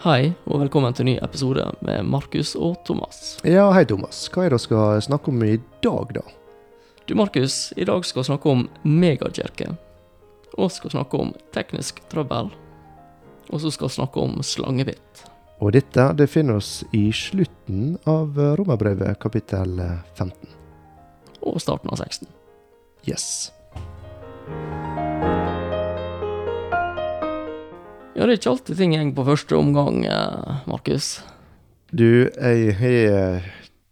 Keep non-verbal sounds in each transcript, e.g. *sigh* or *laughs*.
Hei, og velkommen til en ny episode med Markus og Thomas. Ja, hei Thomas. Hva er det vi skal snakke om i dag, da? Du, Markus, i dag skal vi snakke om megajerke. Og skal snakke om teknisk trøbbel. Og så skal vi snakke om slangebitt. Og dette det finner oss i slutten av Romerbrevet kapittel 15. Og starten av 16. Yes. Ja, det er ikke alltid ting går på første omgang, eh, Markus. Du, jeg har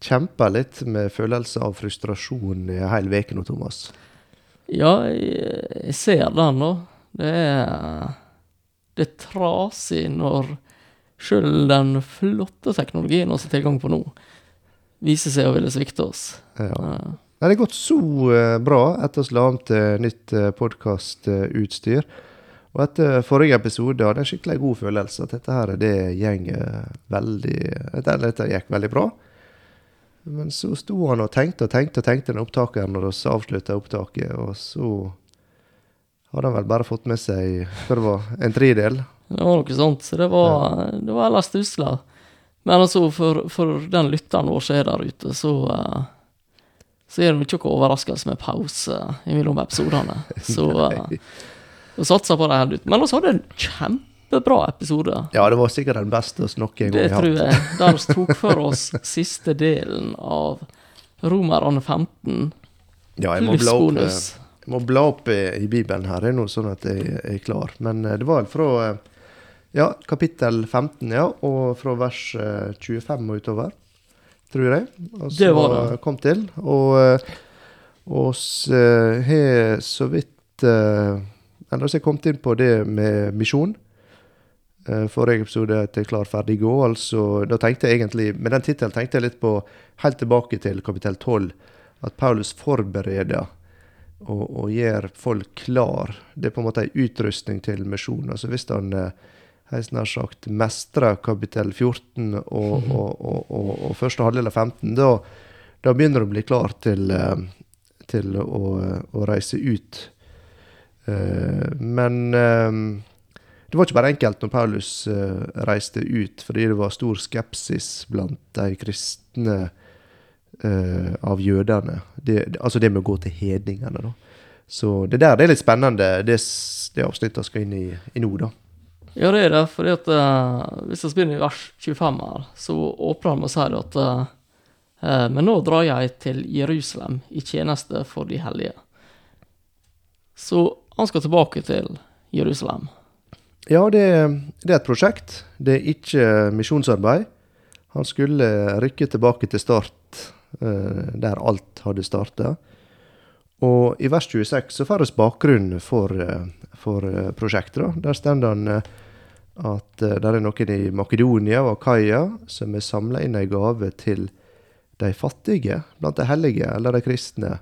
kjempa litt med følelse av frustrasjon i hele veken uke nå, Thomas. Ja, jeg, jeg ser den, da. Det er Det er trasig når sjøl den flotte teknologien vi har tilgang på nå, viser seg å ville svikte oss. Ja. Eh, Nei, Det har gått så eh, bra etter at vi la om til nytt uh, podkastutstyr. Og etter forrige episode hadde jeg skikkelig god følelse at dette her, det veldig Dette, dette gikk veldig bra. Men så sto han og tenkte og tenkte og tenkte den opptakeren når vi avslutta opptaket, og så hadde han vel bare fått med seg før det var, en tredel. Det var noe sånt. Så det var, det var ellers stusslig. Men altså, for, for den lytteren vår som er der ute, så uh, så er det ikke noen overraskelse med pause mellom episodene. *laughs* Så uh, vi satsa på det helt ut. Men vi hadde en kjempebra episode. Ja, det var sikkert den beste vi noen gang Det har tror hatt. jeg. Der vi tok for oss siste delen av Romerne 15 Ja, jeg må bla opp, eh, jeg må bla opp i, i Bibelen her, det er nå sånn at jeg er klar. Men eh, det var fra eh, ja, kapittel 15, ja, og fra vers eh, 25 og utover, tror jeg. Og Det var det. kom til. Og vi har så vidt så har jeg kommet inn på det med misjon. Eh, Forrige episode til Klar, ferdig, gå. Altså, da tenkte jeg egentlig, Med den tittelen tenkte jeg litt på helt tilbake til kapittel 12. At Paulus forbereder og, og gjør folk klar. Det er på en måte en utrustning til misjon. Altså hvis han eh, helt nær sagt mestrer kapittel 14 og, og, og, og, første halvdel av 15, da, da begynner du å bli klar til, eh, til å, å reise ut. Eh, men eh, det var ikke bare enkelt når Paulus eh, reiste ut, fordi det var stor skepsis blant de kristne eh, av jødene. Det, altså det med å gå til hedningene, da. Så det der det er litt spennende, det, det avsnittet skal inn i, i nå, da. Ja, det er det. at eh, Hvis vi begynner i vers 25 her, så åpner han med å si at eh, Men nå drar jeg til Jerusalem i tjeneste for de hellige. Så han skal tilbake til Jerusalem. Ja, det, det er et prosjekt. Det er ikke misjonsarbeid. Han skulle rykke tilbake til start, eh, der alt hadde starta. Og i vers 26 så får vi bakgrunnen for, eh, for eh, prosjektet. da. Der står han at det er noen i Makedonia og Akaia som har samla inn ei gave til de fattige blant de hellige, eller de kristne,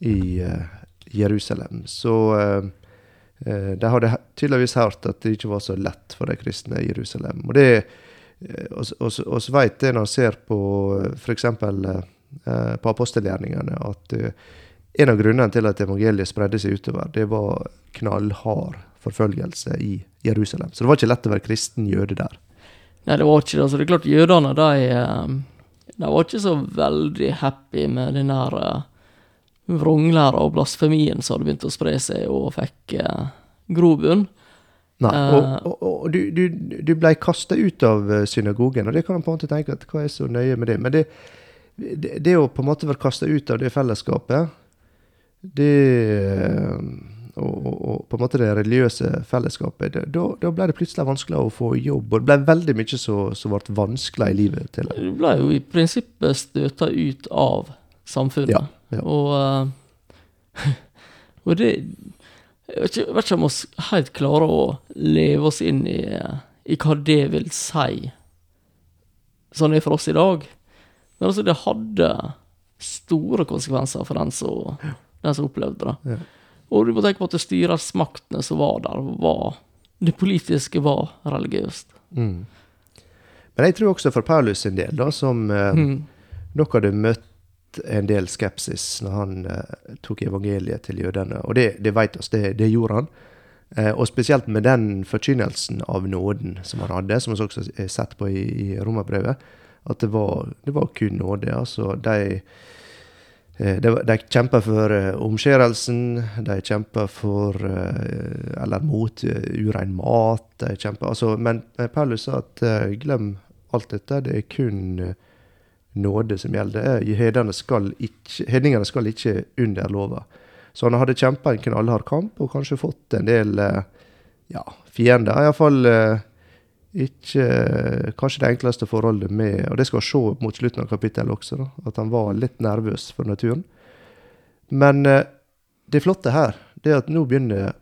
i Jerusalem. Så eh, eh, de hadde tydeligvis hørt at det ikke var så lett for de kristne i Jerusalem. Og det Vi vet det når vi ser på f.eks. Eh, på apostelgjerningene, at eh, en av grunnene til at evangeliet spredde seg utover, det var knallhard forfølgelse i Jerusalem. Så det var ikke lett å være kristen jøde der. Nei, det var ikke det. Så det er klart, jødene, de, eh, de var ikke så veldig happy med den der vranglæra og blasfemien som hadde begynt å spre seg, og fikk eh, grobunn. Nei, Eh. og, og, og du, du, du ble kasta ut av eh, synagogen, og det kan man på en måte tenke at hva er så nøye med det? Men det, det, det å på en måte være kasta ut av det fellesskapet, det eh, og, og, på en måte det religiøse fellesskapet, det- da, da ble det plutselig vanskeligere å få jobb, og det ble veldig mye som ble vanskelig i livet til deg. Du ble jo i prinsippet støta ut av samfunnet. Ja, ja. Og, eh, *laughs* og det Jeg vet ikke, vet ikke om vi helt klarer å leve oss inn i, i hva det vil si, sånn det er for oss i dag. Men altså, det hadde store konsekvenser for den som, den som opplevde det. Ja. Og du må tenke på at det styresmaktene som var der, var Det politiske var religiøst. Mm. Men jeg tror også for Paulus sin del, da, som eh, Mm. Dere hadde møtt en del skepsis når han eh, tok evangeliet til jødene. Og det, det vet oss, det, det gjorde han. Eh, og spesielt med den forkynnelsen av nåden som han hadde, som vi også har sett på i, i romerbrevet, at det var, det var kun nåde. Altså, de, eh, de, de kjemper for uh, omskjærelsen, de kjemper for Eller mot urein mat. De kjemper, altså, men Paulus sa at glem alt dette, det er kun nåde som gjelder. Hedningene skal ikke, skal ikke under lova. Så han hadde kjempa en knallhard kamp og kanskje fått en del eh, ja, fiender. Iallfall eh, ikke eh, kanskje det enkleste forholdet med Og det skal vi se mot slutten av kapittelet også, da, at han var litt nervøs for naturen. Men det flotte her, det er at nå begynner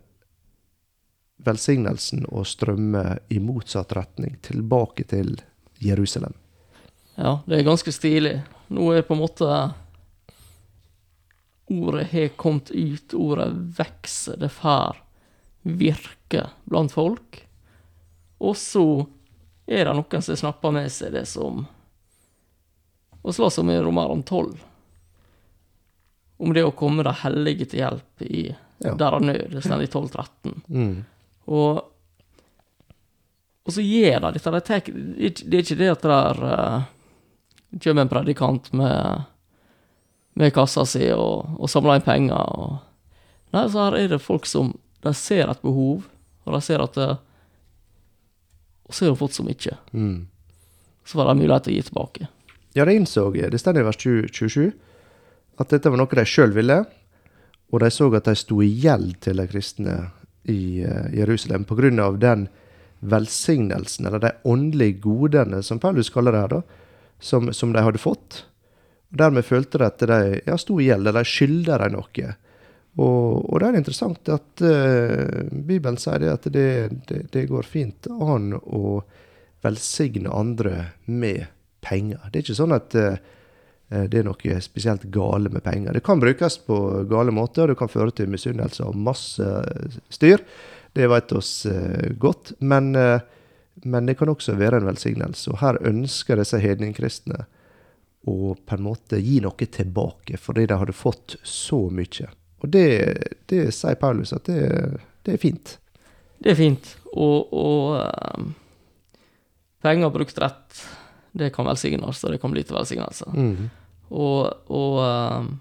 velsignelsen å strømme i motsatt retning, tilbake til Jerusalem. Ja, det er ganske stilig. Nå er på en måte ordet har kommet ut, ordet vokser, det får virke blant folk. Og så er det noen som snapper med seg det som Og slåss om i Romaron 12. Om det å komme de hellige til hjelp i ja. der av nød. Det står i 12.13. Mm. Og, og så gjør de dette. Det er ikke det at det er, kommer en predikant med med kassa si og, og samle inn penger. Og, nei, så her er det folk som de ser et behov, og de ser at det, Og så har de fått så mye. Mm. Så var det mulighet til å gi tilbake. Ja, det innså. Det står i vers 27 at dette var noe de sjøl ville, og de så at de sto i gjeld til de kristne i uh, Jerusalem pga. den velsignelsen, eller de åndelige godene, som Paulus kaller det her, da, som, som de hadde fått. Og Dermed følte de at de ja, sto i gjeld, eller de skylder dem noe. Og, og, det er interessant at uh, Bibelen sier det at det, det, det, går fint an å velsigne andre med penger. Det er ikke sånn at uh, det er noe spesielt gale med penger. Det kan brukes på gale måter, og det kan føre til misunnelse og masse styr. Det vet oss uh, godt. Men, men, det kan også være en velsignelse. Og her ønsker disse hedningkristne å på en måte gi noe tilbake, fordi de hadde fått så mye. Og det, det sier Paulus at det, det, er fint. Det er fint, og, og um, penger brukt rett, det kan velsignes, og det kan bli til velsignelse. Mm. Og, og, um,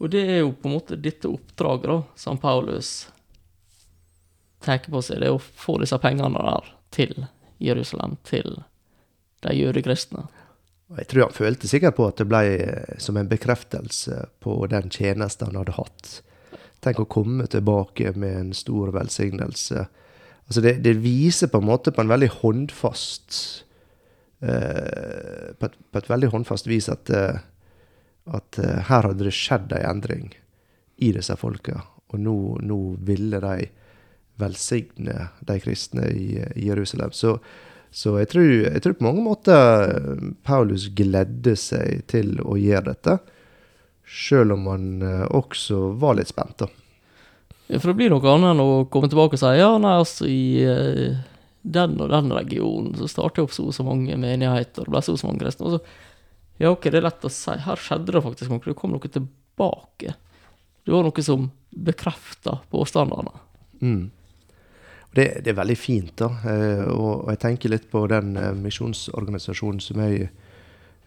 og, det er jo på en måte dette oppdraget da, som Paulus tenker på seg, det er å få disse pengene der til Jerusalem, til de jødekristne. Jeg tror han følte sikkert på at det ble eh, som en bekreftelse på den tjenesten han hadde hatt. Tenk å komme tilbake med en stor velsignelse. Altså det, det viser på en måte på en veldig håndfast eh, på, et, på, et, veldig håndfast vis at, eh, at eh, her hadde det skjedd ei en endring i disse folka. Og nå, nå ville de velsigne de kristne i, i Jerusalem. Så så jeg tror, jeg tror, på mange måter eh, Paulus gledde seg til å gjøre dette, sjøl om han eh, også var litt spent. da. For det blir noe annet enn å komme tilbake og si ja, nei, altså i uh, den og den regionen så startet opp så og så mange menigheter, det ble så og så mange kristne. Og så, ja, ok, det er lett å si, her skjedde det faktisk noe, det kom noe tilbake. Det var noe som bekrefta påstandene. Mm. Det, det, er veldig fint, da. Eh, og, og, jeg tenker litt på den eh, misjonsorganisasjonen som jeg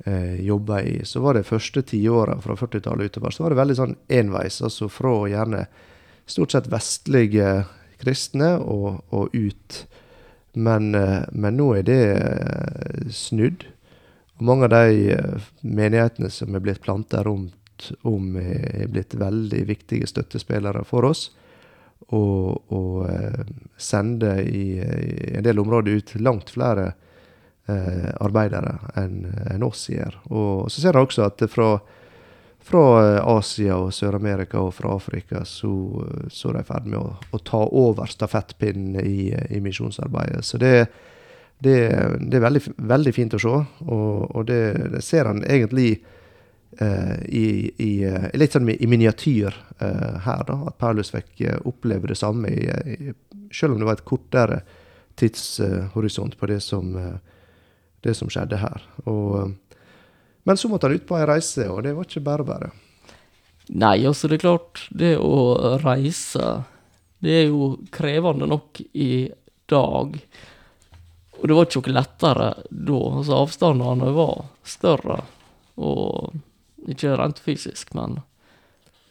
eh, jobba i. Så var det første tiåra fra 40-tallet utover, så var det veldig sånn enveis. Altså fra gjerne stort sett vestlige kristne og, og ut. Men, eh, men, nå er det snudd. Og mange av de menighetene som er blitt planta rundt om, er blitt veldig viktige støttespillere for oss og, og eh, sende i, i, en del områder ut langt flere eh, arbeidere enn en oss gjør. Og så ser jeg også at fra, fra Asia og Sør-Amerika og fra Afrika så, så er de i ferd med å, å, ta over stafettpinnen i, i misjonsarbeidet. Så det, det, det er veldig, veldig, fint å se, og, og det, det ser en egentlig i, i, uh, litt sånn i miniatyr uh, her, da. At Paulus fikk oppleve det samme, i, selv om det var et kortere tidshorisont på det som, det som skjedde her. Og, men så måtte han ut på ei reise, og det var ikke bare bare. Nei, altså det er klart, det å reise, Det er jo krevende nok i dag. Og det var ikke noe lettere da. Altså avstandene var større. Og ikke rent fysisk, men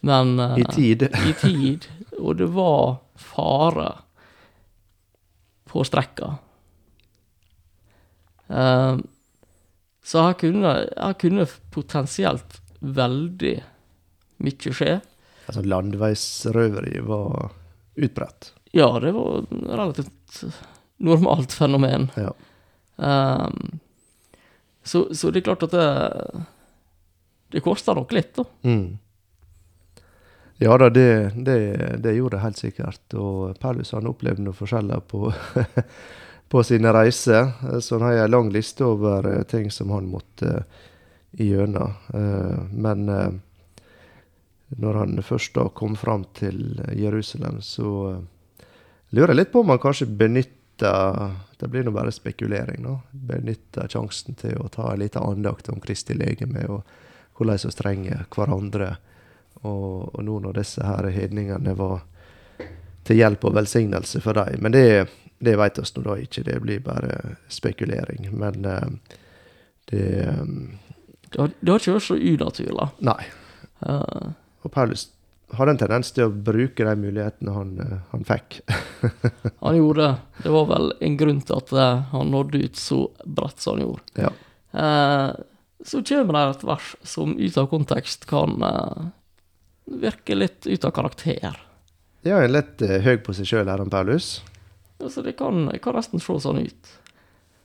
Men eh, I tid. i tid. Og det var fare på strekka. Eh, så her kunne, her kunne potensielt veldig mye skje. Altså, landeveisrøveri var utbredt. Ja, det var relativt normalt fenomen. Ja. Um, så, så det er klart at det Det koster nok litt, da. Mm. Ja da, det, det, det gjorde det helt sikkert. Og Paulus han opplevde noe forskjeller på, *laughs* på sine reiser. Så han har jeg en lang liste over eh, ting som han måtte uh, igjennom. Eh, men eh, når han først da kom fram til Jerusalem, så eh, lurer jeg litt på om han kanskje benytta Det blir nå bare spekulering, nå. Benytta sjansen til å ta en liten andakt om Kristi legeme, og hvordan vi trenger hverandre. Og, og nå når disse her hedningene var til hjelp og velsignelse for dem. Men det, det vet vi nå da ikke, det blir bare spekulering. Men uh, det um, Det har, det har ikke vært så unaturlig. Nei. Uh. Og Paulus hadde en tendens til å bruke de mulighetene han, eh, han fikk. *laughs* han gjorde det. Det var vel en grunn til at han nådde ut så bredt som han gjorde. Ja. Eh, så kommer det et vers som ut av kontekst kan uh, virke litt ut av karakter. Ja, en litt uh, høy på seg sjøl, han Paulus. Altså, det kan, det kan nesten se sånn ut.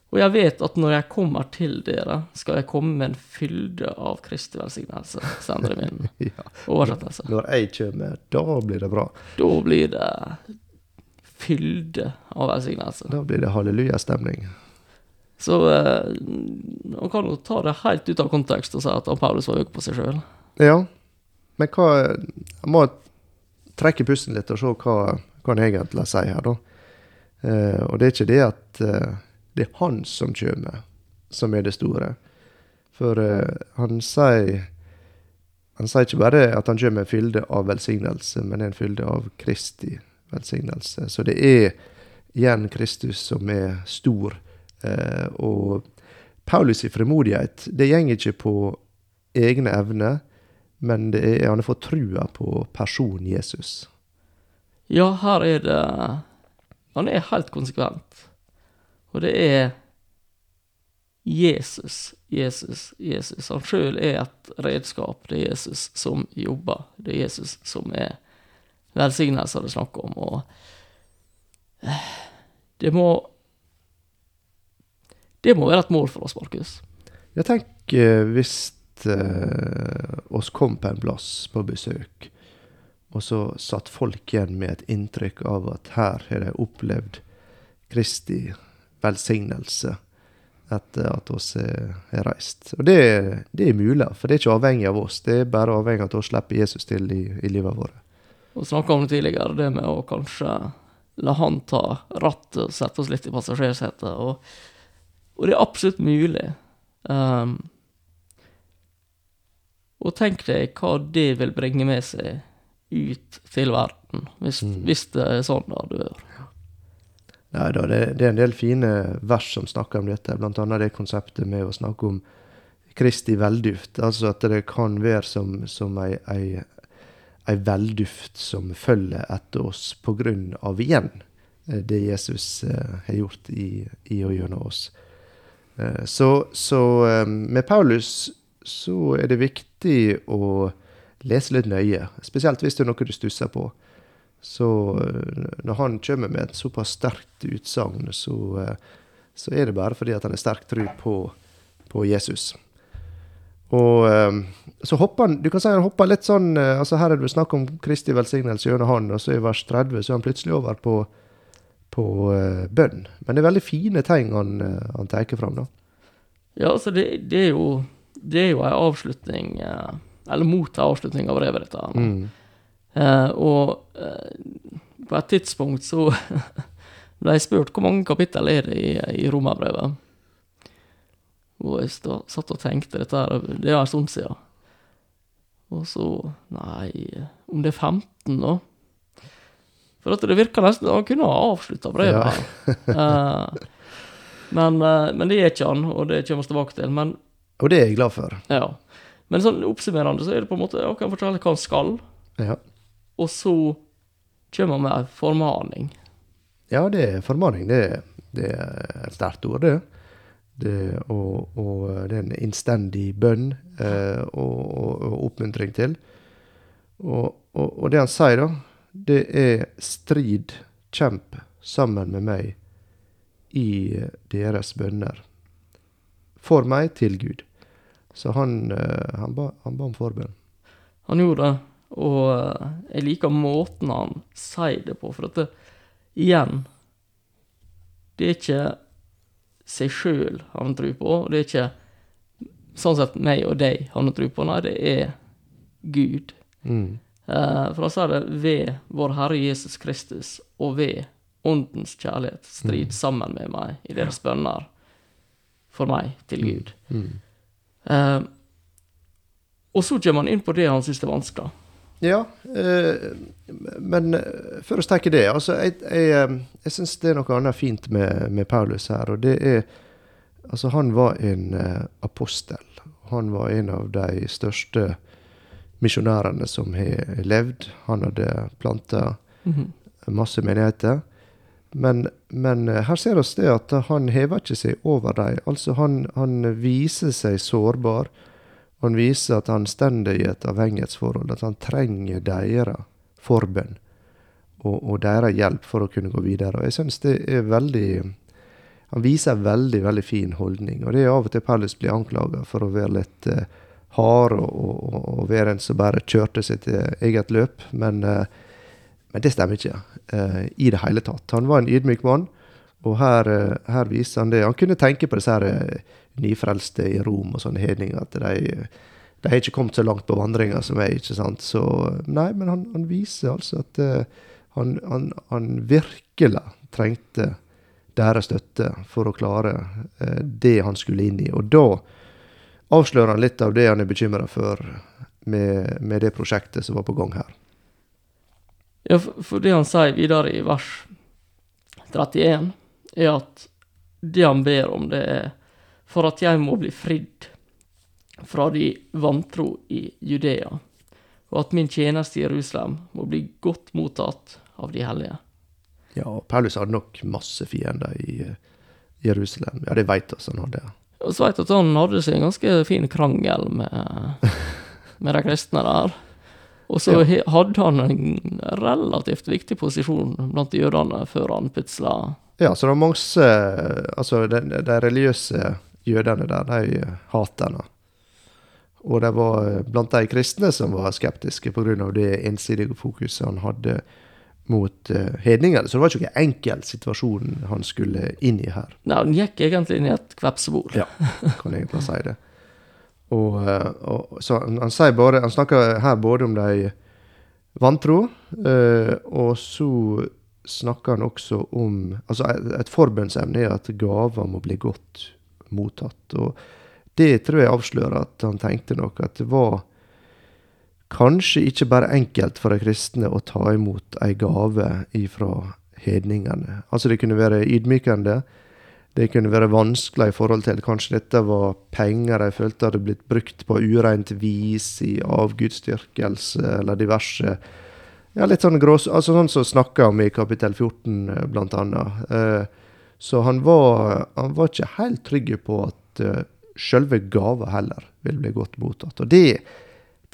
Og jeg vet at når jeg kommer til dere, skal jeg komme med en fylde av Kristi velsignelse, sender i min *laughs* Ja. oversettelse. Når jeg kommer, da blir det bra. Da blir det fylde av velsignelse. Da blir det hallelujastemning. Så eh, man kan jo ta det helt ut av kontekst og si at Paulus var høy på seg sjøl. Ja, men hva Jeg må trekke pusten litt og se hva, hva han egentlig sier her, da. Eh, og det er ikke det at eh, det er han som kommer, som er det store. For eh, han sier Han sier ikke bare at han kommer med en fylde av velsignelse, men en fylde av Kristi velsignelse. Så det er igjen Kristus som er stor. Eh, og Paulus' i fremodighet det går ikke på egne evner, men det er, han har fått trua på personen Jesus. Ja, her er det Han er helt konsekvent. Og det er Jesus, Jesus, Jesus. Han sjøl er et redskap. Det er Jesus som jobber. Det er Jesus som er velsignelse det er snakk om. Og eh, det må Det må være et mål for oss, Markus. Jeg tenker hvis eh, oss kom på en plass på besøk, og så satt folk igjen med et inntrykk av at her har de opplevd Kristi velsignelse etter at oss er, er reist. Og det, det er mulig, for det er ikke avhengig av oss. Det er bare avhengig av at vi slipper Jesus til i, i livet vårt. Vi snakka om det tidligere, det med å kanskje la han ta rattet og sette oss litt i passasjersetet. Og, og det er absolutt mulig. Um, og tenk deg hva det vil bringe med seg ut til verden, hvis, Mm. hvis det er sånn det dør. Nei da, det, det er en del fine vers som snakker om dette, blant annet det konseptet med å snakke om Kristi velduft. Altså at det kan være som, som ei, ei, ei velduft som følger etter oss på grunn av igjen eh, det Jesus eh, har gjort i, i og gjennom oss. Eh, så så eh, med Paulus så er det viktig å lese litt nøye, spesielt hvis det er noe du stusser på. Så eh, når han kommer med et såpass sterkt utsagn, så, eh, så er det bare fordi han har sterk tro på, på Jesus. Og så hopper han Du kan si han hopper litt sånn altså Her er det snakk om Kristi velsignelse gjennom han, og så i vers 30 så er han plutselig over på, på eh, bønn. Men det er veldig fine ting han, eh, han tar fram, da. Ja, altså, det, det er jo Det er jo ei avslutning eh, Eller mot ei avslutning av brevet, dette. her. Mm. Eh, og eh, på et tidspunkt så *laughs* ble jeg spurt hvor mange kapittel er det i, i romerbrevet. Og jeg stå, satt og tenkte dette her, det er en stund siden. Og så Nei, om det er 15, da? For at det virker nesten Han kunne ha avslutta brevet. Ja. Eh, men, eh, men det er ikke han, og det kommer vi tilbake til. Men Og det er jeg glad for. ja. Men sånn oppsummerende så er det på en måte Han kan fortelle hva han skal, Ja, og så kommer han med en formaning. ja det er formaning. Det, det er et sterkt ord, det. det og, og det er en innstendig bønn eh, og, og, og oppmuntring til. Og det han sier, da, det er strid, kjemp sammen med meg i deres bønner. For meg til Gud. Så han, eh, han, ba, han ba om forbønn. Han gjorde det, og eh, jeg liker måten han sier det på, for at det, igjen Det er ikke seg sjøl han tror på, og det er ikke sånn sett meg og deg han tror på, nei, det er Gud. Mm. Eh, for han sa det ved vår Herre Jesus Kristus og ved Åndens kjærlighet, strid sammen med meg i deres bønner for meg til Gud. Mm. Uh, og så kommer han inn på det han syns er vanskelig. Ja, uh, men før vi tenker det altså Jeg, jeg, jeg syns det er noe annet fint med, med Paulus her, og det er Altså, han var en uh, apostel. Han var en av de største misjonærene som har levd. Han hadde planta Mhm. masse menigheter. Men, men eh, her ser vi det at han hever ikke seg over dem. Altså, han, han viser seg sårbar. Han viser at han stender i et avhengighetsforhold, at han trenger deres forbønn og, og deres hjelp for å kunne gå videre. Og jeg synes det er veldig Han viser en veldig, veldig fin holdning. Og det er av og til Paulus blir anklaga for å være litt eh, hard og, og, og være en som bare kjørte sitt eh, eget løp. Men, eh, men det stemmer ikke eh, i det hele tatt. Han var en ydmyk mann. Og her, her viser han det. Han kunne tenke på disse her nyfrelste i Rom og sånne hedninger. At de, de har ikke kommet så langt på vandringa som meg. ikke sant? Så Nei, men han, han viser altså at uh, han, han, han virkelig trengte deres støtte for å klare uh, det han skulle inn i. Og da avslører han litt av det han er bekymra for med, med det prosjektet som var på gang her. Ja, for, for det han sier videre i vers 31, er at det han ber om, det er for at jeg må bli fridd fra de vantro i Judea, og at min tjeneste i Jerusalem må bli godt mottatt av de hellige. Ja, Paulus hadde nok masse fiender i eh, Jerusalem. Ja, det veit vi han hadde. Og så vet jeg at han hadde seg en ganske fin krangel med, med de kristne der. Og så Ja. hadde han en relativt viktig posisjon blant jødene før han putsla Ja, så det var mange Altså, de, de religiøse jødene der, de hater henne. Og det var blant de kristne som var skeptiske pga. det ensidige fokuset han hadde mot uh, hedningene. Så det var ikke noen enkel situasjon han skulle inn i her. Nei, han gikk egentlig inn i et kvepsebol. Ja, kan jeg egentlig si det. Og, eh, og så han, han sier bare Han snakker her både om de vantro, eh, og så snakker han også om Altså, et, et forbønnsemne er at gaver må bli godt mottatt. Og det tror jeg avslører at han tenkte nok at det var kanskje ikke bare enkelt for de kristne å ta imot ei gave ifra hedningene. Altså, det kunne være ydmykende. Det kunne være vanskelig i forhold til kanskje dette var penger de følte hadde blitt brukt på ureint vis i avgudsdyrkelse eller diverse Ja, litt sånn grås... Altså sånn som snakka om i kapittel 14, eh, blant annet. Eh, så han var, han var ikke helt trygg på at uh, sjølve gava heller ville bli godt mottatt. Og det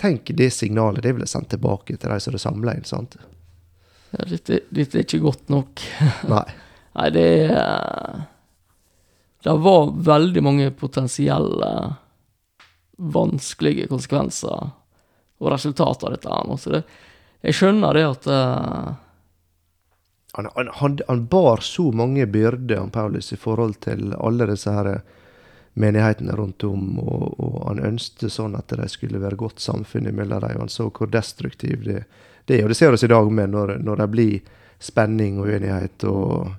Tenk det signalet det ville sendt tilbake til de som det samla inn, sant? Ja, dette, dette er ikke godt nok. *laughs* Nei. Nei, det er Det var veldig mange potensielle vanskelige konsekvenser og resultater av dette her så det Jeg skjønner det at uh, han, han, han, han bar så mange byrder, han Paulus, i forhold til alle disse her menighetene rundt om, og, og han ønsket sånn at det skulle være godt samfunn mellom dem. Han så hvor destruktiv det, det er. Og det ser vi i dag med når, når det blir spenning og uenighet. og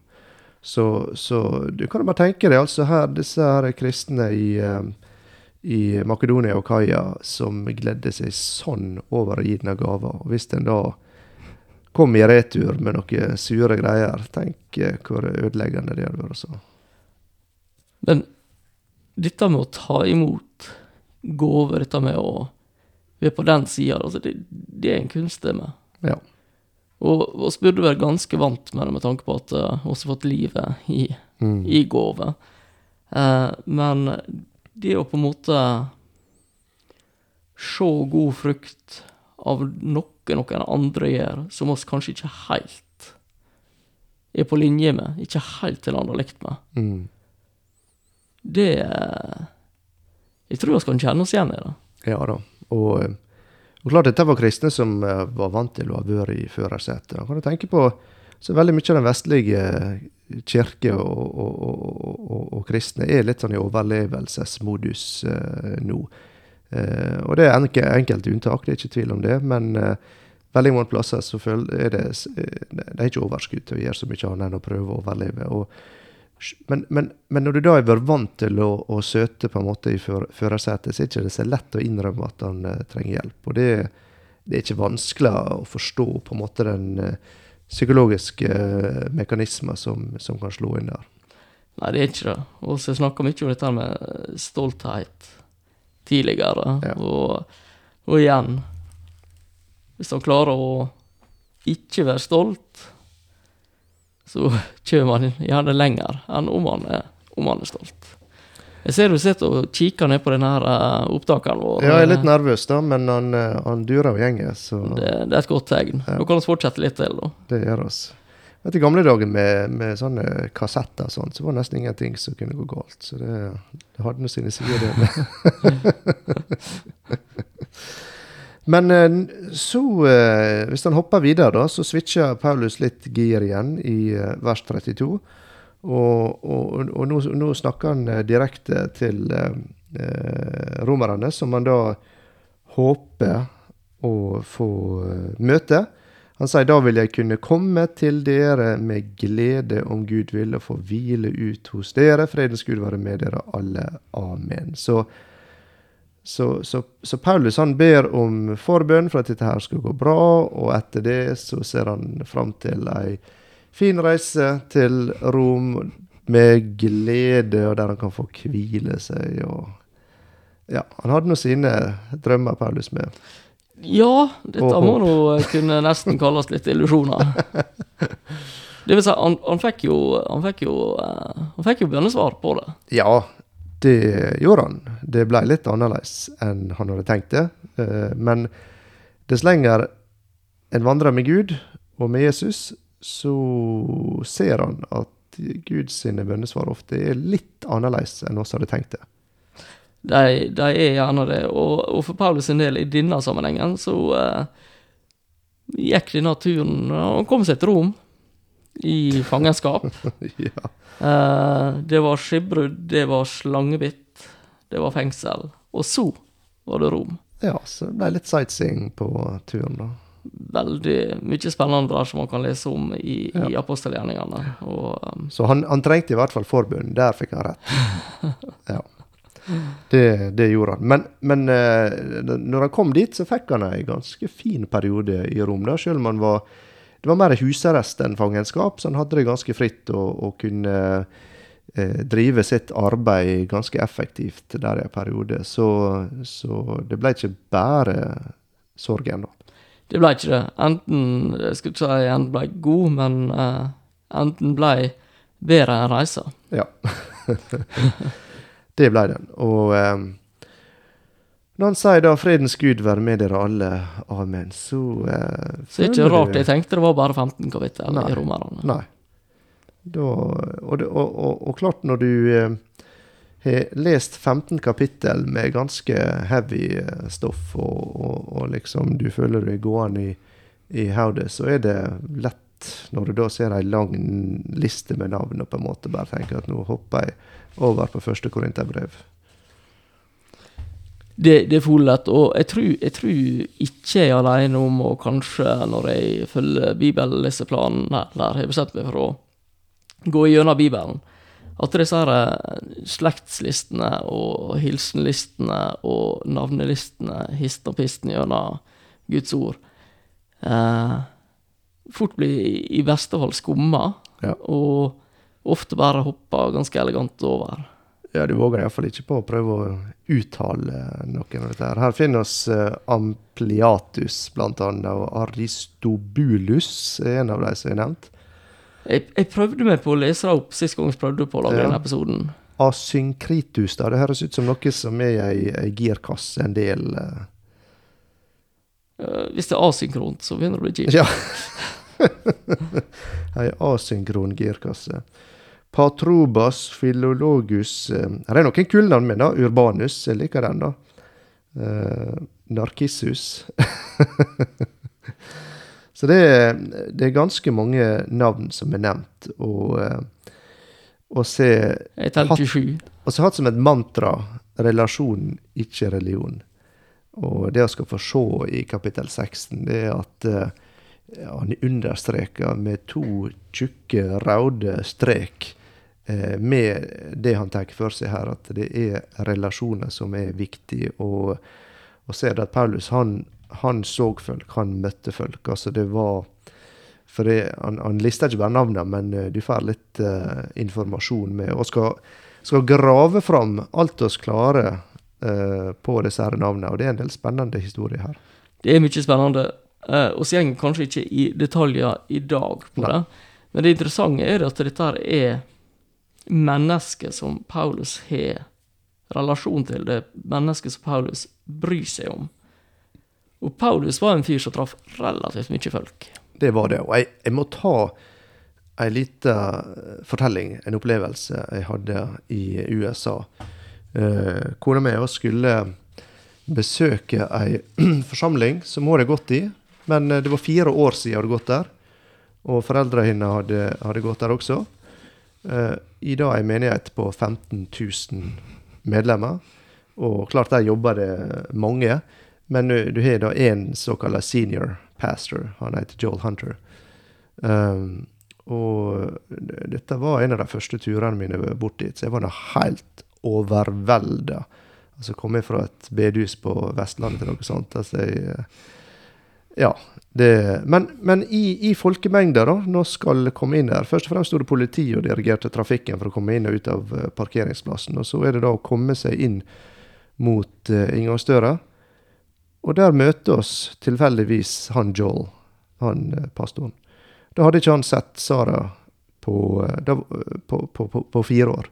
så, så du kan jo bare tenke deg altså her, disse her kristne i, eh, i Makedonia og Kaia som gledde seg sånn over å gi denne gava. Hvis en da kom i retur med noen sure greier. Tenk eh, hvor ødeleggende det hadde vært. så. Men dette med å ta imot gaver, dette med å være på den sida, altså det, det er en kunst, det med. Ja. Og vi burde være ganske vant med det, med tanke på at vi uh, har fått livet i, Mm. i gave. Eh, men det å på en måte se god frukt av noe noen andre gjør, som oss kanskje ikke helt er på linje med, ikke helt til andre likt med, Mm. Det eh, Jeg tror vi kan kjenne oss igjen i det. Ja da. Og, eh, og klart dette var kristne som eh, var vant til å ha vært i førersetet. Kan du tenke på så veldig mye av den vestlige kirke og, og, og, kristne er litt sånn i overlevelsesmodus eh, nå. Eh, og det er enke, enkelte unntak, det er ikke tvil om det. Men eh, veldig mange plasser så er det, det er ikke overskudd til å gjøre så mye annet enn å prøve å overleve. Og, men, men, men når du da er vært vant til å, å søte på en måte i før- førersetet, så er det ikke så lett å innrømme at han uh, trenger hjelp. Og det, det er ikke vanskelig å forstå på en måte den uh, psykologiske uh, mekanismen som, som kan slå inn der. Nei, det er ikke det. Og så snakka mye om dette med stolthet tidligere. Ja. Og, og igjen Hvis han klarer å ikke være stolt, så kommer han gjerne lenger enn om han er, om han er stolt. Jeg ser du sitter og kikker ned på denne her eh, opptakeren vår. Ja, jeg er litt nervøs, da, men han, eh, han durer og gjenger, så Det, det er et godt tegn. Ja. Nå kan vi fortsette litt til, da. det gjør oss. Vet, I gamle dager med, med sånne kassetter og sånt, så var det nesten ingenting som kunne gå galt. Så det, det hadde nå sine sider, det. *laughs* *laughs* Men eh, så, eh, hvis han hopper videre, da, så switcher Paulus litt gir igjen i eh, vers 32. Og, og, og nå, nå snakker han direkte til eh, romerne, som han da håper å få møte. Han sier da vil jeg kunne komme til dere med glede om Gud vil, og få hvile ut hos dere. Fredens Gud være med dere alle. Amen. Så, så, så, så Paulus han ber om forbønn for at dette her skal gå bra, og etter det så ser han fram til ei fin reise til Rom med glede, og der han kan få hvile seg. og ja, Han hadde nå sine drømmer, Paulus, med. Ja, dette må nå kunne nesten kalles litt illusjoner. *laughs* Det vil si, han, han fikk jo Han fikk jo eh, Han fikk jo bønnesvar på det. Ja, det gjorde han. Det ble litt annerledes enn han hadde tenkt det. Eh, Men dess lenger en vandrer med Gud og med Jesus, så ser han at Guds bønnesvar ofte er litt annerledes enn oss hadde tenkt det. De, de er gjerne det. Og, og for Paulus sin del, i denne sammenhengen, så uh, gikk denne turen Han kom seg til Rom i fangenskap. *laughs* ja. Eh, det var skipbrudd, det var slangebitt, det var fengsel. Og så var det Rom. ja, så det ble litt sightseeing på turen, da. Veldig mye spennende der som man kan lese om i, i apostelgjerningene. Og um, Så han, han trengte i hvert fall forbund. Der fikk han rett. *laughs* Ja. Det, det gjorde han. Men, men eh, når han kom dit, så fikk han en ganske fin periode i Rom. da, Selv om han var Det var mer husarrest enn fangenskap, så han hadde det ganske fritt og, og kunne eh, drive sitt arbeid ganske effektivt der i en periode. Så, så det ble ikke bare sorgen, da. det ble ikke det. Enten jeg skal ikke si enten ble god, men eh, enten ble bedre enn reisa. Ja. *laughs* det ble den. Og eh, når han sier da 'Fredens Gud være med dere alle, amen', så eh, Så det ikke rart jeg tenkte det var bare 15 kapittel Nei. i Romerne. Nei. Da, og, og, og, og klart, når du eh, har lest 15 kapittel med ganske heavy eh, stoff, og liksom du føler du er gående i, i hodet, så er det lett, når du da ser ei lang liste med navn, og på en måte bare tenker at nå hopper jeg over på første Korinterbrev. Det, det er for lett, og jeg tror, jeg tror ikke jeg er alene om å kanskje, når jeg følger bibelleseplanen, eller har bestemt meg for å gå gjennom Bibelen, at disse her eh, slektslistene og hilsenlistene og navnelistene, histen og pisten gjennom Guds ord, eh, fort blir i verste fall skumma, Ja. og ofte bare hopper ganske elegant over. Ja, du våger iallfall ikke på å prøve å uttale noen av dette. her. Her finner oss Ampliatus blant annet, og Aristobulus er en av de som er nevnt. Jeg, jeg prøvde meg på å lese det opp sist gang jeg prøvde på å lage Ja. denne episoden. Asynkritus, da. Det høres ut som noe som er i ei, ei girkasse en del. eh. Eh, hvis det er asynkront, så begynner det å bli kjipt. Ja. *laughs* ei asynkron girkasse. Patrobas philologus eh, Her er noen kule navn med, da. Urbanus, jeg liker den, da. Uh, Narkissus. *laughs* Så det er, det er ganske mange navn som er nevnt, og, eh, og se Jeg teller 27. Og så hatt som et mantra relasjon, ikke religion. Og det jeg skal få se i kapittel 16, det er at ja, han understreker med to tjukke, raude strek eh, med det han tar for seg her, at det er relasjoner som er viktige. Og, og ser at Paulus han, han så folk, han møtte folk. Altså det var For det, han, han lister ikke bare navnene, men eh, du får litt eh, informasjon med. Og skal, skal grave fram alt oss klarer eh, på disse her navnene. Og det er en del spennende historier her. Det er mye spennende. Uh, og så går kanskje ikke i detaljer i dag på Nei. det. Men det interessante er at dette her er mennesker som Paulus har relasjon til. Det mennesker som Paulus bryr seg om. Og Paulus var en fyr som traff relativt mye folk. Det var det. Og jeg, jeg må ta ei lita fortelling, en opplevelse jeg hadde i USA. Eh, kona mi og skulle besøke ei *clears throat* forsamling som hun hadde gått i. Men eh, det var fire år siden hun hadde gått der. Og foreldrene hennes hadde, hadde gått der også. Eh, I dag er menighet på 15 000 medlemmer. Og klart der jobber det mange. Men eh, du har da én såkalt senior pastor. Han heter Joel Hunter. Um, og dette var en av de første turene mine bort dit, så jeg var da helt overvelda. Altså kom fra et bedehus på Vestlandet til noe sånt. Altså jeg, ja. Det, men men i, i folkemengder, da, nå skal komme inn der Først og fremst sto det politi og dirigerte trafikken for å komme inn og ut av eh, parkeringsplassen. Og så er det da å komme seg inn mot uh, inngangsdøra. Og der møter oss tilfeldigvis han Joel, han uh, pastoren. Da hadde ikke han sett Sara på, uh, da, på, på, på, fire år.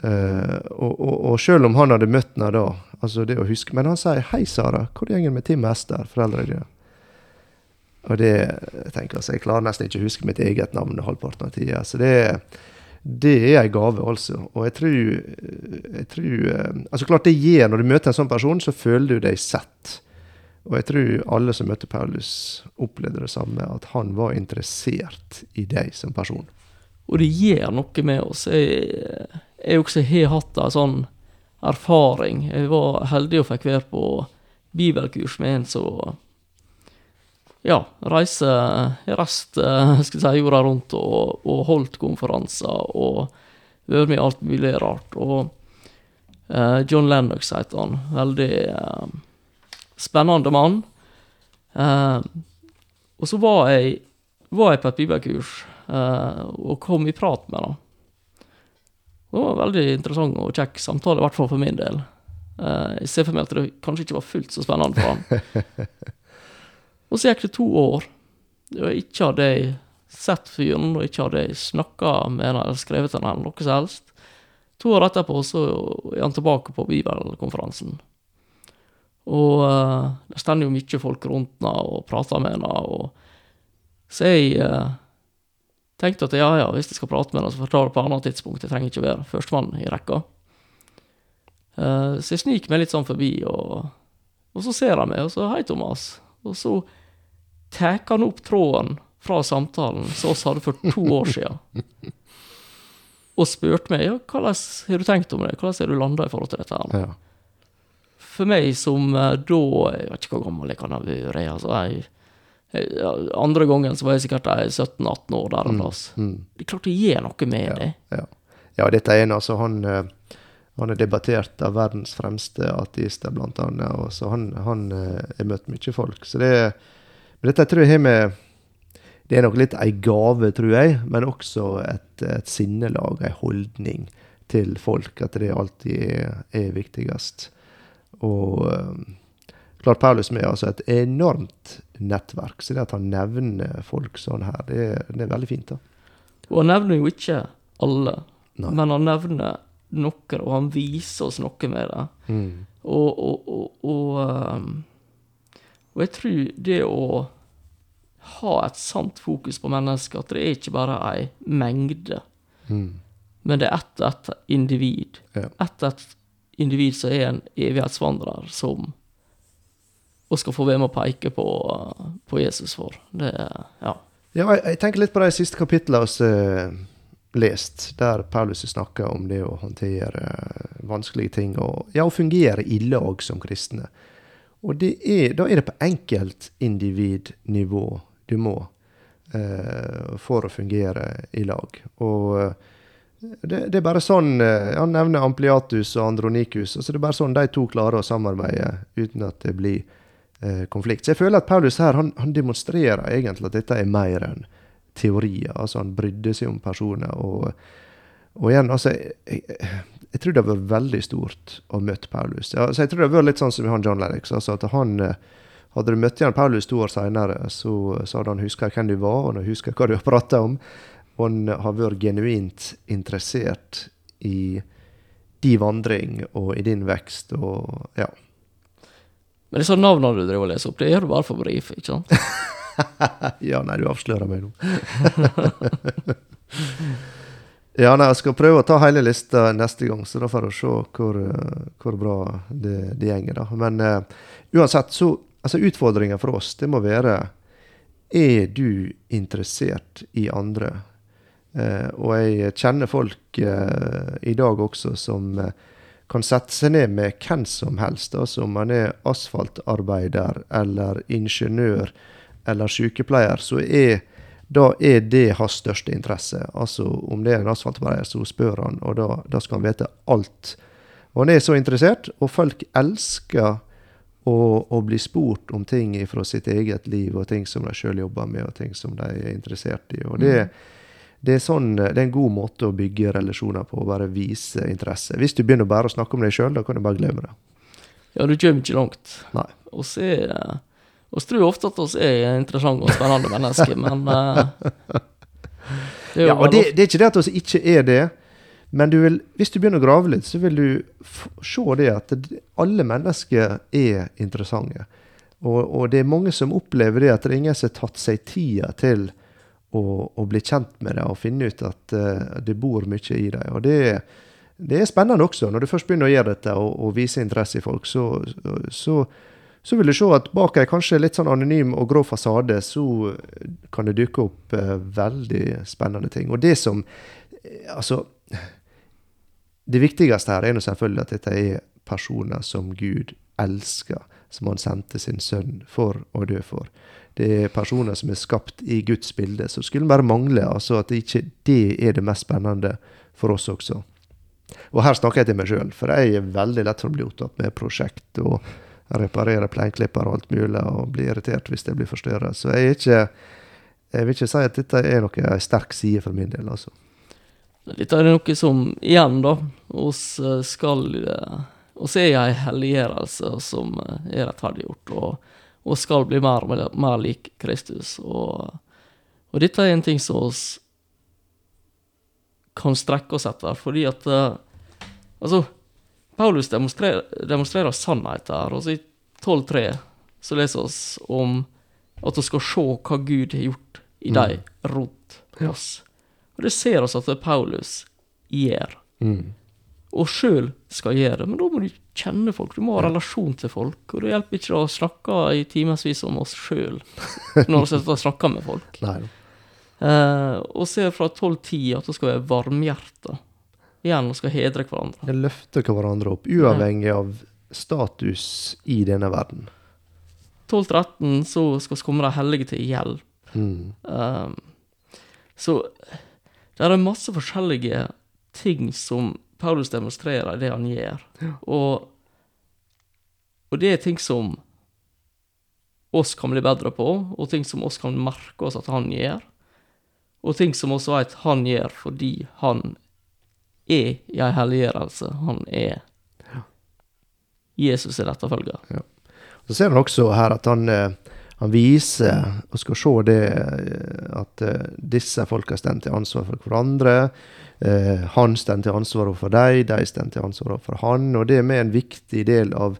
Uh, og, og, og selv om han hadde møtt henne da, altså det å huske Men han sier 'Hei, Sara, hvor går det med Tim og Ester, foreldrene dine?' Og det jeg tenker altså, Jeg klarer nesten ikke å huske mitt eget navn halvparten av tida. Så det, det er en gave, altså. Og jeg tror, jeg tror eh, Altså klart det gir Når du møter en sånn person, så føler du deg sett. Og jeg tror alle som møtte Paulus, opplevde det samme. At han var interessert i deg som person. Og det gjør noe med oss. Jeg, jeg også har hatt en sånn erfaring. Jeg var heldig og fikk være på bibelkurs med en som ja, reise, reist eh, *laughs* skal jeg si, jorda rundt og, og holdt konferanser og vært med i alt mulig rart. Og uh, John Lennox heter han. Veldig uh, spennende mann. Uh, og så var jeg, var jeg på et bibelkurs eh, og kom i prat med han. Det var en veldig interessant og kjekk samtale, i hvert fall for min del. Eh, jeg ser for meg at det kanskje ikke var fullt så spennende for han. *laughs* og så gikk det to år, og ikke hadde jeg sett fyren, og ikke hadde jeg snakka med han eller skrevet til han noe som helst. To år etterpå så er han tilbake på bibelkonferansen. Og uh, det stender jo mye folk rundt henne og prater med henne, og så jeg uh, tenkte at ja, ja, hvis jeg skal prate med henne, så får jeg ta det på et annet tidspunkt. Jeg trenger ikke være førstemann i rekka. Uh, så jeg sniker meg litt sånn forbi, og, og så ser han meg, og så Hei, Thomas. Og så tar han opp tråden fra samtalen som oss hadde for to år siden. Og spurte meg ja, hvordan har du tenkt om det, hvordan har du landa i forhold til dette. her? Ja. For meg som eh, da Jeg vet ikke hvor gammel jeg kan ha vært. Altså, jeg, jeg, andre gangen så var jeg sikkert eh, 17-18 år der en plass. Mm. Det er klart det gjør noe med Ja. det. Ja. ja, dette er en altså han, eh, han er debattert av verdens fremste ateister, blant annet. Og så han, han eh, har møtt mye folk. Så det, men dette tror jeg har med det er nok litt ei gave, tror jeg, men også et, et sinnelag, ei holdning til folk, at det alltid er, er viktigst. Og eh, klart Paulus med altså et enormt nettverk, så det at han nevner folk sånn her, det, det er veldig fint. da. Og han nevner jo ikke alle, Nei. men han nevner noen, og han viser oss noe med det. Mm. Og, og, og, og, ehm, og jeg tror det å ha et sant fokus på mennesket, at det er ikke bare ei mengde, Mm. men det er ett og ett individ. Ja. Ett og ett individ som er en evighetsvandrer, som og skal få være med å peke på, på Jesus for. Det ja. Ja, jeg, jeg tenker litt på de siste kapitlene vi har lest, der Paulus snakker om det å håndtere eh, vanskelige ting og ja, å fungere i lag som kristne. Og er, da er det på enkeltindividnivå du må eh, for å fungere i lag. Og eh, det, det er bare sånn eh, Han nevner Ampliatus og Andronikus. altså Det er bare sånn de to klarer å samarbeide uten at det blir eh, konflikt. Så jeg føler at Paulus her han, han demonstrerer egentlig at dette er mer enn teorier. Altså Han brydde seg om personer. Og, og igjen, altså jeg, jeg, jeg tror det har vært veldig stort å møte Paulus. Ja, så jeg tror det har vært litt sånn som han John Lennox. Altså at han eh, Hadde du møtt igjen Paulus to år seinere, så, så hadde han huska hvem du var, og han huska hva du har prata om. Og han har vært genuint interessert i din vandring og i din vekst og ja. Men disse navnene du driver og leser opp, det gjør du bare for brief, ikke sant? *laughs* Ja, nei, du avslører meg nå. *laughs* ja, nei, jeg skal prøve å ta hele lista neste gang, så da får vi se hvor, eh, hvor bra det, det gjenger, da. Men uh, uansett, så altså utfordringa for oss, det må være Er du interessert i andre? Uh, og jeg kjenner folk uh, i dag også som kan sette seg ned med hvem som helst, altså om man er asfaltarbeider eller ingeniør eller sykepleier, så er da er det hans største interesse. Altså om det er en asfaltbreier, så spør han, og da, da skal han vite alt. Og han er så interessert, og folk elsker å, å bli spurt om ting fra sitt eget liv, og ting som de sjøl jobber med, og ting som de er interessert i. Og det, det, er sånn, det er en god måte å bygge relasjoner på, å bare vise interesse. Hvis du begynner bare å snakke om deg sjøl, da kan du bare glemme det. Ja, du kommer ikke langt. Nei. Og så er Vi tror ofte at vi er interessante og spennende mennesker, men uh, det er Ja, og det, det er ikke det at vi ikke er det, men du vil, hvis du begynner å grave litt, så vil du se det at alle mennesker er interessante. Og, og det er mange som opplever det at det er ingen som har tatt seg tida til å, å bli kjent med det og finne ut at uh, det bor mye i deg. Og det, det er spennende også. Når du først begynner å gjøre dette og, og vise interesse i folk, så, så, så vil du se at bak ei kanskje litt sånn anonym og grå fasade, så kan det dukke opp eh, veldig spennende ting. Og det som eh, Altså Det viktigste her er nå selvfølgelig at dette er personer som Gud elsker, som han sendte sin sønn for å dø for. Det er personer som er skapt i Guds bilde. Så skulle det bare mangle altså at ikke det er det mest spennende for oss også. Og her snakker jeg til meg sjøl, for jeg er veldig lett for å bli opptatt med prosjekt og reparere plenklipper og alt mulig, og bli irritert hvis det blir forstyrra. Så jeg ikke Jeg vil ikke si at dette er noe sterk side for min del, altså. Dette er noe som, igjen da, oss eh, skal eh, oss er ei helliggjørelse som eh, er rettferdiggjort, og, og skal bli mer, mer lik Kristus. Og, og dette er en ting som oss kan strekke oss etter, fordi at Altså, Paulus demonstrerer, demonstrerer sannhet her, og i 12.3 så leser oss om at vi skal se hva Gud har gjort i Mm. de rundt oss. Og det ser oss at Paulus gjør, Mm. og sjøl skal gjøre. det, Men da må du kjenne folk, du må ha relasjon til folk. Og det hjelper ikke å snakke i timevis om oss sjøl *laughs* når vi snakker med folk. Nei. Eh, og ser fra 12.10 at vi skal være varmhjerta. Igjen, og skal hedre hverandre. Jeg løfter hverandre opp, uavhengig av status i denne verden. 12.13 så skal vi komme de hellige til hjelp. Mm. Um, så det er masse forskjellige ting som Paulus demonstrerer i det han gjør. Og, og det er ting som oss kan bli bedre på, og ting som oss kan merke oss at han gjør. Og ting som oss vet han gjør fordi han er jeg ei helliggjørelse. Han er Jesus er etterfølger. Så ser han også her at han, eh, han viser, og skal se det, eh, at eh, disse folka står til ansvar for hverandre. Han står til ansvar for dem, de står til ansvar for han. Og det er med en viktig del av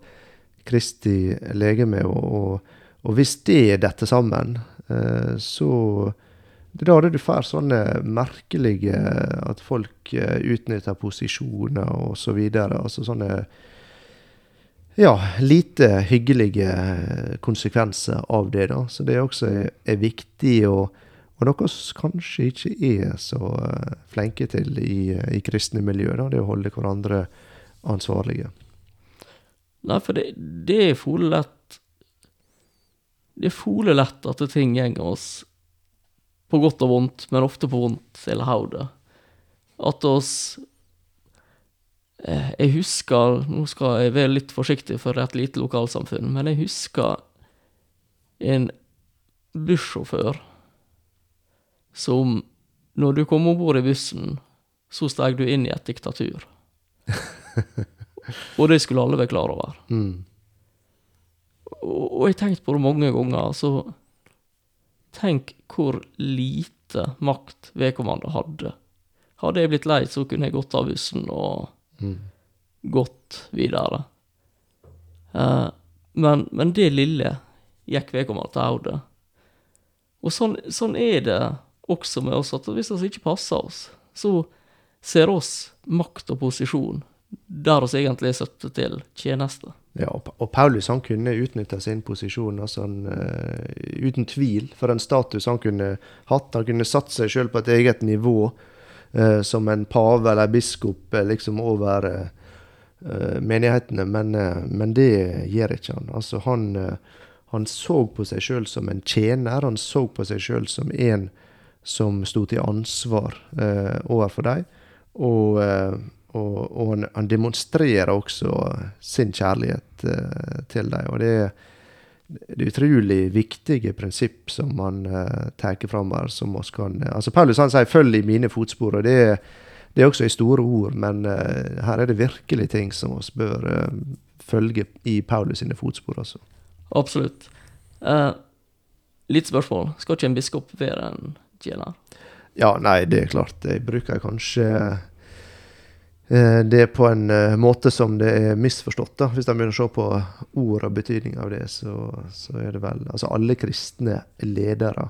Kristi legeme. Og, og, og hvis det detter sammen, eh, så det er da du får sånne merkelige At folk eh, utnytter posisjoner og så videre. Altså sånne ja, lite hyggelige konsekvenser av det. da. Så det også er, er viktig, og, og noe vi kanskje ikke er så eh, flinke til i, i kristne miljøer, da, Det å holde hverandre ansvarlige. Nei, for det, det er fole lett Det er fole lett at ting går oss på godt og vondt, men ofte på vondt eller hodet. At oss eh, Jeg husker Nå skal jeg være litt forsiktig for et lite lokalsamfunn, men jeg husker en bussjåfør som Når du kom om bord i bussen, så steg du inn i et diktatur. *laughs* Og det skulle alle være klar over. Mm. Og, og jeg har tenkt på det mange ganger, så tenk hvor lite makt vedkommende hadde. Hadde jeg blitt lei, så kunne jeg gått av bussen og Mm. gått videre. Uh, men, men det lille gikk vedkommende til hodet. Og sånn, sånn er det også med oss, at hvis vi ikke passer oss, så ser oss makt og posisjon der vi egentlig er satt til tjeneste. Ja, og, Paulus han kunne utnytta sin posisjon altså han, uh, uten tvil for den status han kunne hatt. Han kunne satt seg sjøl på et eget nivå uh, som en pave eller biskop eh, liksom over eh, menighetene, men, men det gjør ikke han. Altså han, han så på seg sjøl som en tjener, han så på seg sjøl som en som sto til ansvar overfor dem. Og han, han demonstrerer også sin kjærlighet eh, til dem. Og det er, det er utrolig viktige prinsipp som han eh, tar fram her. som oss kan... Altså Paulus han sier 'følg i mine fotspor', og det er, det er også i store ord, men eh, her er det virkelig ting som oss bør eh, følge i Paulus sine fotspor. også. Absolutt. Uh, litt spørsmål. Skal ikke en biskop være en tjener? Ja, nei, det er klart. Jeg bruker kanskje eh, det på en eh, måte som det er misforstått. da. Hvis de begynner å se på ord og betydning av det, så, så er det vel Altså, alle kristne ledere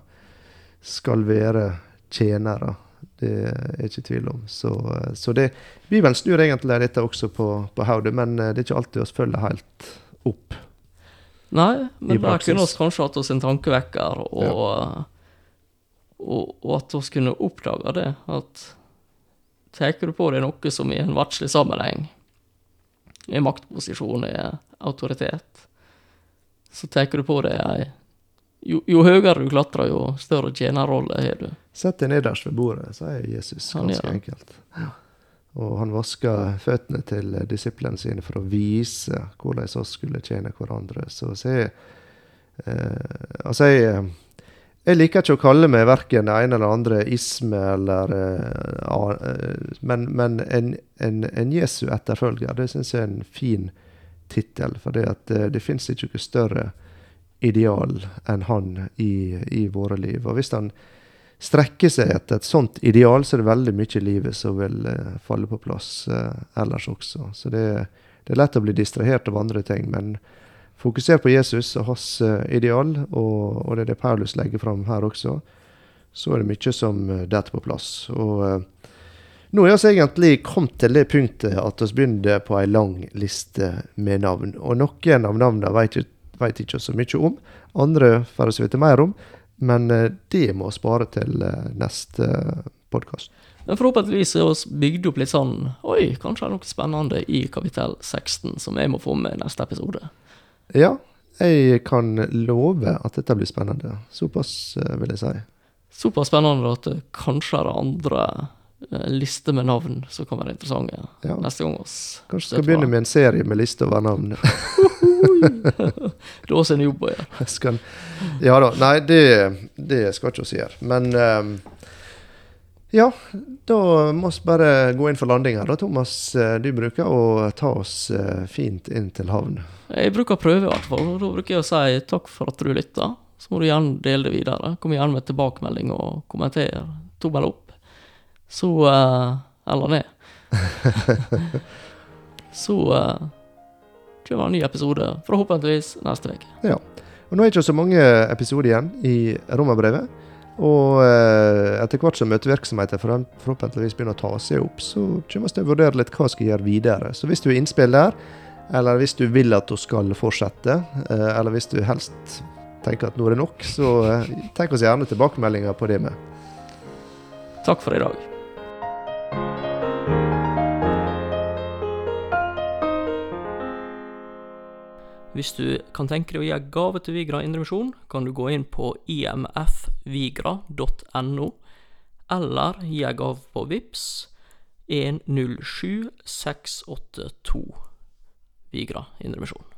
skal være tjenere. Det er ikke tvil om. Så, eh, så det Bibelen snur egentlig dette også på, på hodet, men det er ikke alltid vi følger helt opp. Nei, men der kunne vi kanskje hatt oss en tankevekker, og, og, og at vi kunne oppdage det. At tar du på deg noe som i en verdslig sammenheng er maktposisjon, er autoritet, så tar du på deg ei jo, jo høyere du klatrer, jo større tjenerrolle har du. Sett deg nederst ved bordet, sier Jesus ganske han, ja. enkelt. Og han vaska føttene til disiplene sine for å vise hvordan vi skulle tjene hverandre. Så se eh, Altså, jeg, jeg liker ikke å kalle meg verken det ene eller andre isme eller uh, eh, Men, men en, en, en Jesu etterfølger, det syns jeg er en fin tittel. For det, at, eh, det fins ikke noe større ideal enn han i, i våre liv. Og hvis han strekker seg etter et sånt ideal, så er det veldig mye i livet som vil eh, falle på plass eh, ellers også. Så det, det er lett å bli distrahert av andre ting, men fokuser på Jesus og hans eh, ideal, og, og det er det Paulus legger fram her også, så er det mye som eh, detter på plass. Og eh, nå er vi egentlig kommet til det punktet at vi begynner på ei lang liste med navn. Og noen av navnene vet, ikke- ikke så mye om, andre får vi vite mer om. Men det må vi spare til neste podkast. Men forhåpentligvis er vi bygd opp litt sånn Oi, kanskje det er noe spennende i kapittel 16 som jeg må få med i neste episode. Ja, jeg kan love at dette blir spennende. Såpass eh, vil jeg si. Såpass spennende at det kanskje er andre lister liste med navn som kan være interessante Ja. neste gang. oss Kanskje skal begynne med en serie med liste over navn. *laughs* Det er også en jobb å gjøre. *laughs* ja da. Nei, det, det skal ikke oss gjøre. Men ehm, ja, da må vi bare gå inn for landing her. Da, Thomas, eh, du bruker å ta oss eh, fint inn til havn. Jeg bruker å prøve, i hvert fall. Da bruker jeg å si takk for at du lytta. Så må du gjerne dele det videre. Kom gjerne med tilbakemelding og kommenter. Tommel opp. Så uh, Eller ned. *laughs* Så uh, kommer en ny episode, forhåpentligvis neste uke. Ja. Og nå er det ikke så mange episoder igjen i Romerbrevet. Og eh, etter hvert som møtevirksomheten forhåpentligvis begynner å ta seg opp, så kommer vi til å vurdere litt hva vi skal gjøre videre. Så hvis du har innspill der, eller hvis du vil at hun skal fortsette, eh, eller hvis du helst tenker at nå er det nok, så eh, tenk oss gjerne tilbakemeldinger på det med. Takk for i dag. Hvis du kan tenke deg å gi gave til Vigra Indremisjon, kan du gå inn på imfvigra.no, eller gi gave på VIPS 107682 Vigra Indremisjon.